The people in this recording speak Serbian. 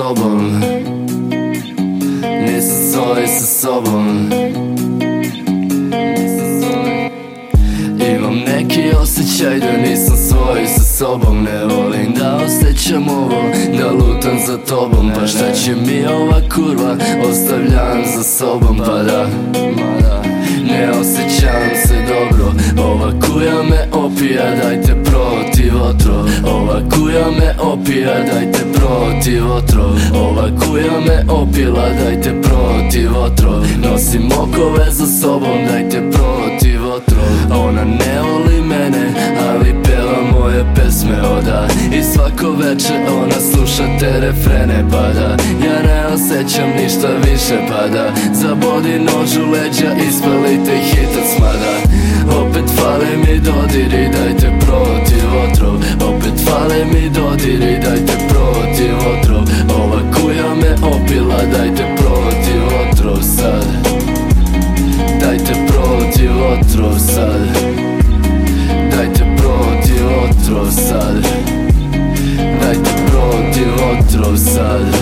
sobom Nisi soli sa sobom Imam neki osjećaj da nisam svoj sa sobom Ne volim da osjećam ovo, da lutam za tobom Pa šta će mi ova kurva, ostavljam za sobom Pa da, ne osjećam se dobro Ova kuja me opija, dajte protiv otro Ova kuja me opija, dajte protiv otrov Ova kuja me opila, dajte protiv otrov Nosim okove za sobom, dajte protiv otrov Ona ne voli mene, ali peva moje pesme oda I svako veče ona sluša te refrene pada Ja ne osjećam ništa više pada Zabodi nož u leđa, ispalite hitac mada Opet fale mi dodiri, dajte protiv otrov fale mi dodiri Dajte protiv otrov Ova kuja me opila Dajte protiv otrov sad Dajte protiv otrov sad Dajte protiv otrov sad Dajte protiv otrov sad